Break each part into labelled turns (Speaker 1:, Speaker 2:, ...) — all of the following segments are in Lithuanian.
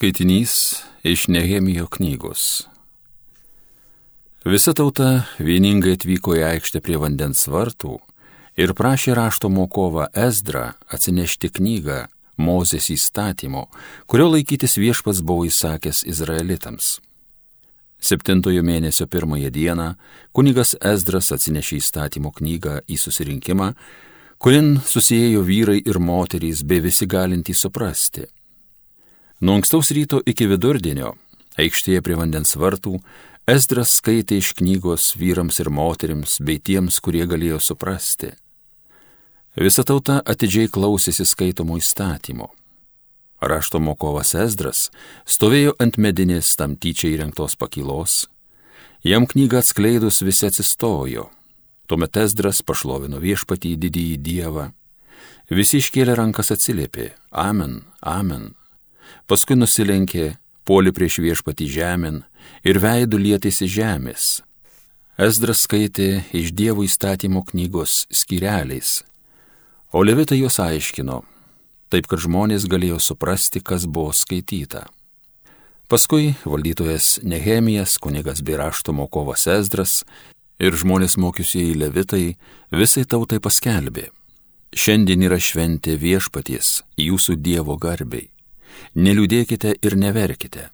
Speaker 1: Skaitinys iš Nehemijo knygos. Visa tauta vieningai atvyko į aikštę prie vandens vartų ir prašė rašto mokovą Ezdrą atsinešti knygą Mozės įstatymo, kurio laikytis viešpats buvo įsakęs izraelitams. Septintojo mėnesio pirmąją dieną kunigas Ezdras atsinešė įstatymo knygą į susirinkimą, kurin susijėjo vyrai ir moterys bei visi galintys suprasti Nuo ankstaus ryto iki vidurdienio aikštėje prie vandens vartų Esdras skaitė iš knygos vyrams ir moteriams bei tiems, kurie galėjo suprasti. Visa tauta atidžiai klausėsi skaitomo įstatymo. Rašto mokovas Esdras stovėjo ant medinės tam tyčia įrengtos pakylos. Jam knygą atskleidus visi atsistojo. Tuomet Esdras pašlovino viešpatį didįjį Dievą. Visi iškėlė rankas atsiliepė - Amen, Amen paskui nusilenkė, poli prieš viešpatį žemėn ir veidų lietėsi žemės. Esdras skaitė iš Dievo įstatymo knygos skyreliais, o Levitai juos aiškino, taip kad žmonės galėjo suprasti, kas buvo skaityta. Paskui valdytojas Nehemijas, kunigas bei rašto mokovas Esdras ir žmonės mokiusieji Levitai visai tautai paskelbė. Šiandien yra šventė viešpaties jūsų Dievo garbiai neliūdėkite ir neverkite.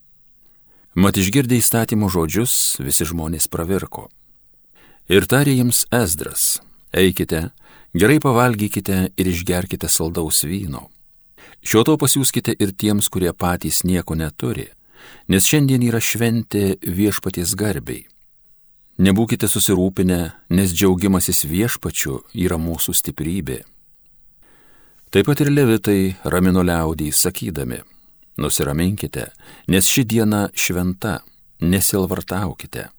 Speaker 1: Mat išgirdę įstatymų žodžius, visi žmonės pravirko. Ir tarė jiems Esdras, eikite, gerai pavalgykite ir išgerkite saldaus vyno. Šio to pasiūskite ir tiems, kurie patys nieko neturi, nes šiandien yra šventė viešpaties garbiai. Nebūkite susirūpinę, nes džiaugimasis viešpačiu yra mūsų stiprybė. Taip pat ir levitai ramino liaudį sakydami, Nusiraminkite, nes ši diena šventa, nesilvartaukite.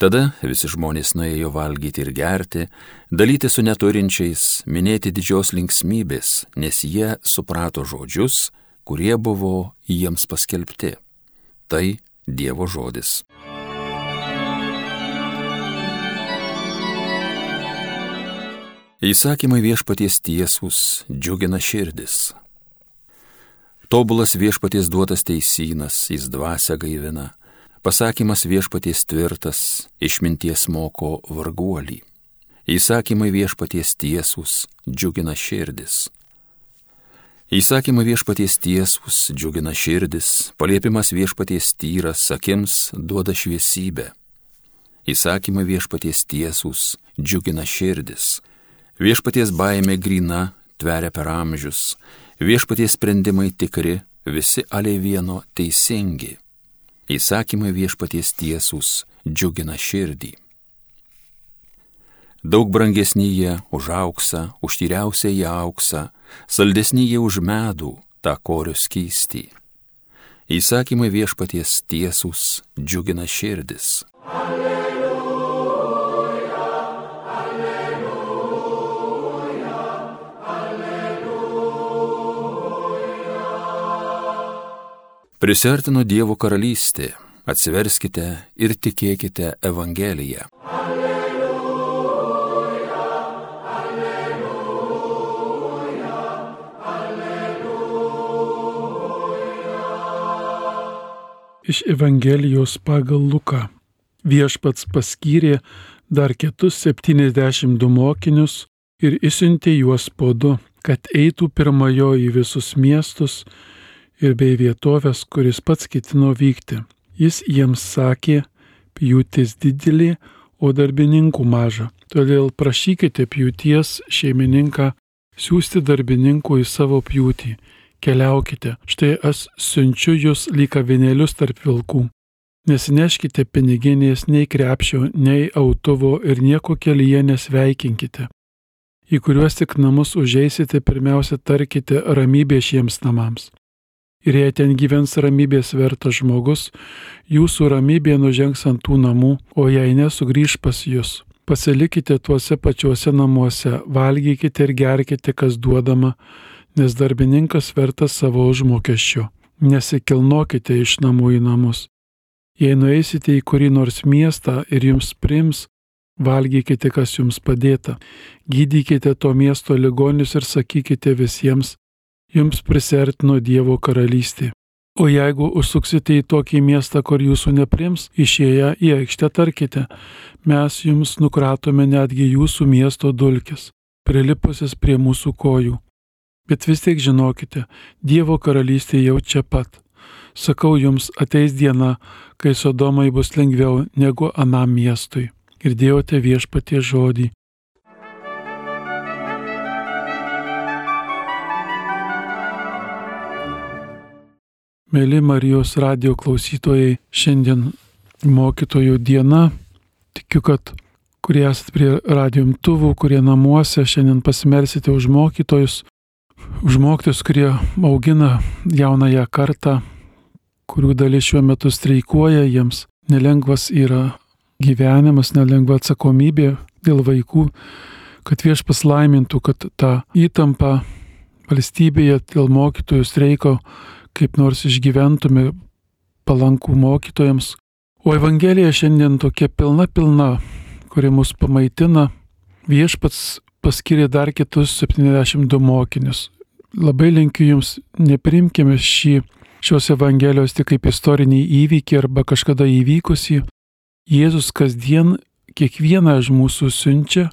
Speaker 1: Tada visi žmonės nuėjo valgyti ir gerti, dalyti su neturinčiais, minėti didžios linksmybės, nes jie suprato žodžius, kurie buvo jiems paskelbti. Tai Dievo žodis. Įsakymai viešpaties tiesus džiugina širdis, Tobulas viešpaties duotas teisynas, jis dvasia gaivina. Pasakymas viešpaties tvirtas, išminties moko varguolį. Įsakymai viešpaties tiesus, džiugina širdis. Įsakymai viešpaties tiesus, džiugina širdis, paliepimas viešpaties tyras, akims duoda šviesybę. Įsakymai viešpaties tiesus, džiugina širdis. Viešpaties baime grina, tveria per amžius, Viešpaties sprendimai tikri, visi aliai vieno teisingi. Įsakymai viešpaties tiesus džiugina širdį. Daug brangesni jie už auksą, už tyriausią jie auksą, saldesni jie už medų, tą korių skystį. Įsakymai viešpaties tiesus džiugina širdis. Alleluja. Prisartino Dievo karalystė, atsiverskite ir tikėkite Evangeliją. Alleluja, alleluja,
Speaker 2: alleluja. Iš Evangelijos pagal Luką viešpats paskyrė dar kitus 72 mokinius ir įsiuntė juos po du, kad eitų pirmojo į visus miestus ir bei vietovės, kuris pats ketino vykti. Jis jiems sakė, pjūtis didelė, o darbininkų maža. Todėl prašykite pjūties šeimininką siūsti darbininkų į savo pjūtį. Keliaukite, štai aš siunčiu jūs lyg avinėlius tarp vilkų. Nesineškite piniginės nei krepšio, nei autovo ir nieko kelyje nesveikinkite. Į kuriuos tik namus užeisite, pirmiausia tarkite ramybė šiems namams ir jei ten gyvens ramybės vertas žmogus, jūsų ramybė nužengs ant tų namų, o jei nesugrįž pas jūs. Pasilikite tuose pačiuose namuose, valgykite ir gerkite, kas duodama, nes darbininkas vertas savo užmokesčio. Nesikilnokite iš namų į namus. Jei nueisite į kurį nors miestą ir jums prims, valgykite, kas jums padėta. Gydykite to miesto ligonius ir sakykite visiems, jums prisertino Dievo karalystė. O jeigu užsuksite į tokį miestą, kur jūsų neprims, išėję į aikštę tarkite, mes jums nukratome netgi jūsų miesto dulkes, prilipusias prie mūsų kojų. Bet vis tiek žinokite, Dievo karalystė jau čia pat. Sakau jums, ateis diena, kai Sodomai bus lengviau negu anam miestui. Girdėjote viešpatie žodį. Mėly Marijos radio klausytojai, šiandien mokytojų diena. Tikiu, kad kurie esate prie radio imtuvų, kurie namuose, šiandien pasimersite už mokytojus, už mokytojus, kurie augina jaunąją kartą, kurių dalis šiuo metu streikuoja, jiems nelengvas yra gyvenimas, nelengva atsakomybė dėl vaikų, kad vieš paslaimintų, kad ta įtampa valstybėje dėl mokytojų streiko kaip nors išgyventume palankų mokytojams. O Evangelija šiandien tokia pilna pilna, kuri mus pamaitina. Viešpats paskiria dar kitus 72 mokinius. Labai linkiu jums, neprimkime šį, šios Evangelijos tik kaip istorinį įvykį arba kažkada įvykusį. Jėzus kasdien kiekvieną iš mūsų siunčia,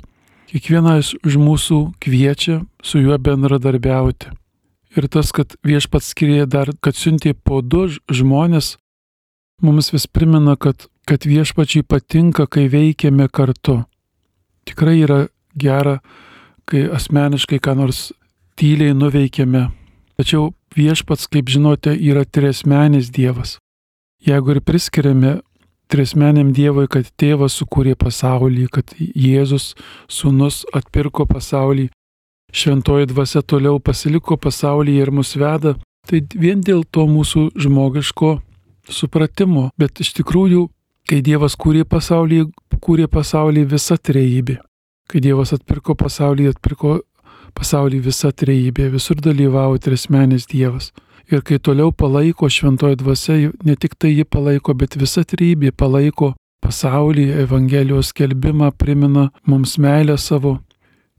Speaker 2: kiekvieną iš mūsų kviečia su juo bendradarbiauti. Ir tas, kad viešpats skiria dar, kad siuntė po du žmonės, mums vis primena, kad, kad viešpačiai patinka, kai veikiame kartu. Tikrai yra gera, kai asmeniškai ką nors tyliai nuveikiame. Tačiau viešpats, kaip žinote, yra tresmenis Dievas. Jeigu ir priskiriame tresmeniam Dievui, kad tėvas sukūrė pasaulį, kad Jėzus, sunus, atpirko pasaulį, šventoji dvasia toliau pasiliko pasaulyje ir mus veda, tai vien dėl to mūsų žmogiško supratimo. Bet iš tikrųjų, kai Dievas kūrė pasaulį, kūrė pasaulį visa trejybė. Kai Dievas atpirko pasaulį, atpirko pasaulį visa trejybė, visur dalyvavo trismenis Dievas. Ir kai toliau palaiko šventoji dvasia, ne tik tai ji palaiko, bet visa trejybė palaiko pasaulį, Evangelijos skelbimą, primena mums meilę savo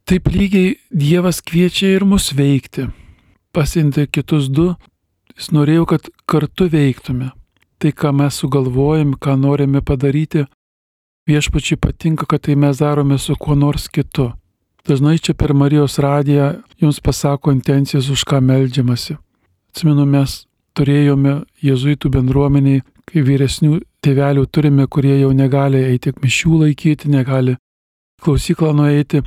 Speaker 2: Taip lygiai Dievas kviečia ir mus veikti. Pasinti kitus du, jis norėjo, kad kartu veiktume. Tai, ką mes sugalvojam, ką norime padaryti, viešpačiai patinka, kad tai mes darome su kuo nors kitu. Dažnai čia per Marijos radiją jums pasako intencijas, už ką melžiamasi. Atsimenu, mes turėjome jėzuitų bendruomeniai, kai vyresnių tėvelių turime, kurie jau negali eiti mišių laikyti, negali klausyklą nueiti,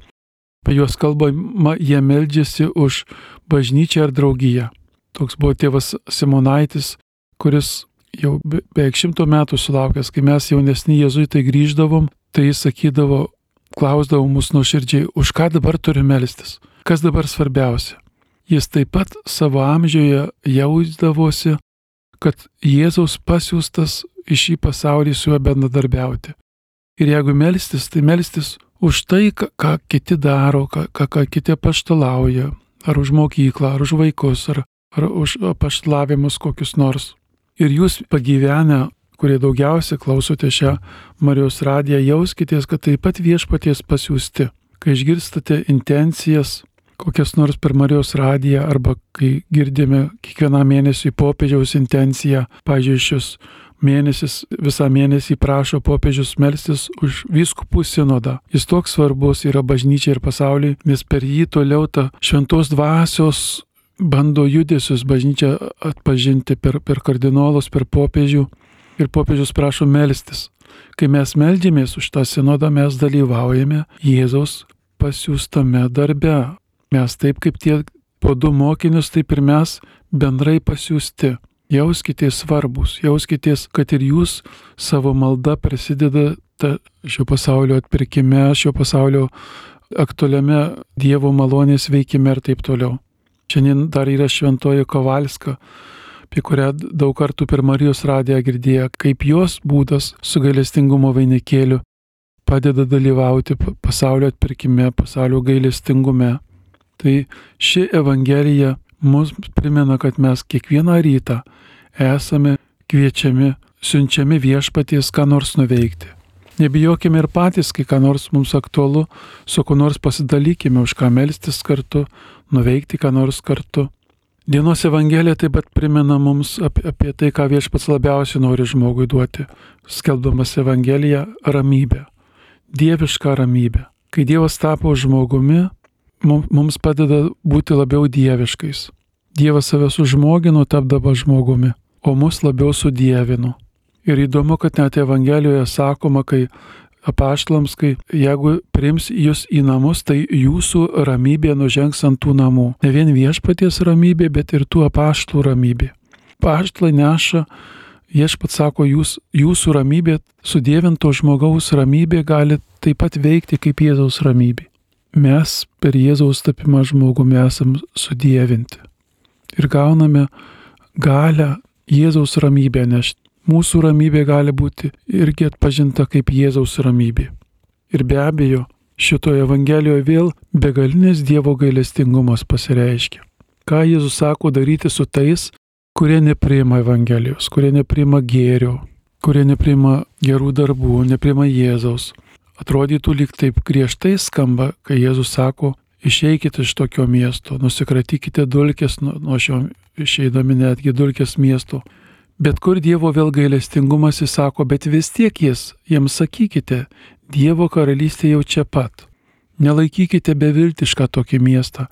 Speaker 2: apie juos kalbama, jie meldžiasi už bažnyčią ar draugiją. Toks buvo tėvas Simonaitis, kuris jau beveik šimto metų sulaukęs, kai mes jaunesni jėzuitai grįždavom, tai jis sakydavo, klausdavo mus nuoširdžiai, už ką dabar turime melstis, kas dabar svarbiausia. Jis taip pat savo amžiuje jausdavosi, kad Jėzaus pasiūstas į šį pasaulį su juo bendradarbiauti. Ir jeigu melstis, tai melstis už tai, ką kiti daro, ką, ką, kiti paštalauja, ar už mokyklą, ar už vaikus, ar, ar už paštalavimus kokius nors. Ir jūs pagyvenę, kurie daugiausia klausote šią Marijos radiją, jauskitės, kad taip pat viešpaties pasiūsti. Kai išgirstate intencijas, kokias nors per Marijos radiją, arba kai girdime kiekvieną mėnesį popiežiaus intenciją, pažiūrėjus mėnesis, visą mėnesį prašo popiežius melstis už vyskupų sinodą. Jis toks svarbus yra bažnyčiai ir pasauliui, nes per jį toliau ta šventos dvasios bando judesius bažnyčia atpažinti per, per kardinolus, per popiežių ir popiežius prašo melstis. Kai mes meldžiamės už tą sinodą, mes dalyvaujame Jėzaus pasiūstame darbe. Mes taip kaip tie po du mokinius, taip ir mes bendrai pasiūsti. Jauskitės svarbus, jauskitės, kad ir jūs savo malda prisidedate šio pasaulio atpirkime, šio pasaulio aktualiame Dievo malonės veikime ir taip toliau. Šiandien dar yra šventoji Kovalska, apie kurią daug kartų per Marijos radiją girdėjo, kaip jos būdas su gailestingumo vainikėliu padeda dalyvauti pasaulio atpirkime, pasaulio gailestingume. Tai ši Evangelija mus primena, kad mes kiekvieną rytą esame kviečiami, siunčiami viešpaties ką nors nuveikti. Nebijokime ir patys, kai ką nors mums aktualu, su kuo nors pasidalykime, už ką melstis kartu, nuveikti ką nors kartu. Dienos Evangelija taip pat primena mums apie, apie tai, ką viešpats labiausiai nori žmogui duoti, skelbdamas Evangeliją - ramybę. Dievišką ramybę. Kai Dievas tapo žmogumi, mums padeda būti labiau dieviškais. Dievas save sužmogino tapdama žmogumi, o mus labiau sudėvino. Ir įdomu, kad net Evangelijoje sakoma, kai apaštlams, kai jeigu prims jūs į namus, tai jūsų ramybė nužengs ant tų namų. Ne vien viešpaties ramybė, bet ir tų apaštlų ramybė. Paštlai neša, viešpat sako, jūs, jūsų ramybė, sudėvinto žmogaus ramybė gali taip pat veikti kaip Jėzaus ramybė. Mes per Jėzaus tapimą žmogumi esam sudėvinti. Ir gauname galę Jėzaus ramybę nešti mūsų ramybė gali būti irgi atpažinta kaip Jėzaus ramybė. Ir be abejo, šitoje Evangelijoje vėl begalinis Dievo gailestingumas pasireiškia. Ką Jėzus sako daryti su tais, kurie nepriima Evangelijos, kurie nepriima gėrio, kurie nepriima gerų darbų, nepriima Jėzaus. Atrodytų lyg taip griežtai skamba, kai Jėzus sako, išeikite iš tokio miesto, nusikratykite dulkės nuo, šio, išeidami netgi dulkės miesto Bet kur Dievo vėl gailestingumas įsako, bet vis tiek jis, jiems sakykite, Dievo karalystė jau čia pat. Nelaikykite beviltišką tokį miestą,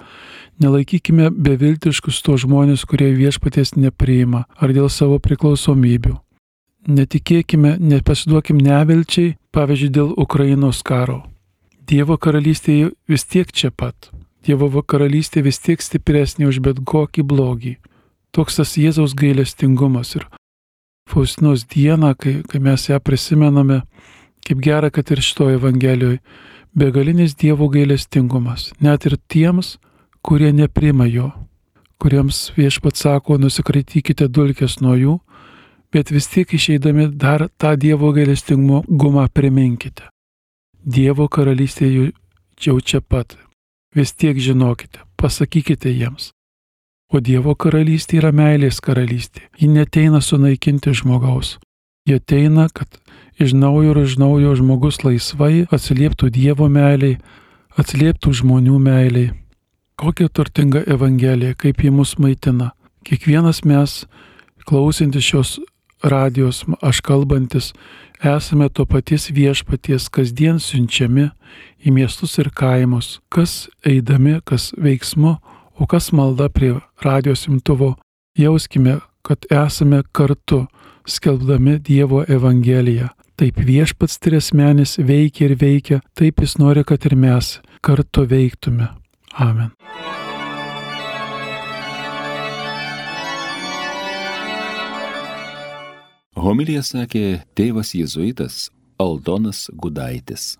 Speaker 2: nelaikykime beviltiškus to žmonės, kurie viešpaties nepriima ar dėl savo priklausomybių. Netikėkime, nepasiduokim nevilčiai, pavyzdžiui, dėl Ukrainos karo. Dievo karalystė vis tiek čia pat. Dievo karalystė vis tiek stipresnė už bet kokį blogį toks tas Jėzaus gailestingumas. Ir Faustinos dieną, kai, kai mes ją prisimename, kaip gera, kad ir šitoje Evangelijoje, begalinis Dievo gailestingumas, net ir tiems, kurie neprima jo, kuriems viešpat sako, nusikratykite dulkės nuo jų, bet vis tiek išeidami dar tą Dievo gailestingumą priminkite. Dievo karalystė jau čia pat. Vis tiek žinokite, pasakykite jiems, O Dievo karalystė yra meilės karalystė. Ji neteina sunaikinti žmogaus. Ji ateina, kad iš naujo ir iš naujo žmogus laisvai atsilieptų Dievo meiliai, atsilieptų žmonių meiliai. Kokia turtinga Evangelija, kaip ji mus maitina. Kiekvienas mes, klausintis šios radijos, aš kalbantis, esame to paties viešpaties kasdien siunčiami į miestus ir kaimus, kas eidami, kas veiksmu, o kas malda prie radijos imtuvo, jauskime, kad esame kartu, skelbdami Dievo Evangeliją. Taip viešpats tresmenis veikia ir veikia, taip jis nori, kad ir mes kartu veiktume. Amen.
Speaker 1: Homilija sakė tėvas jėzuitas Aldonas Gudaitis.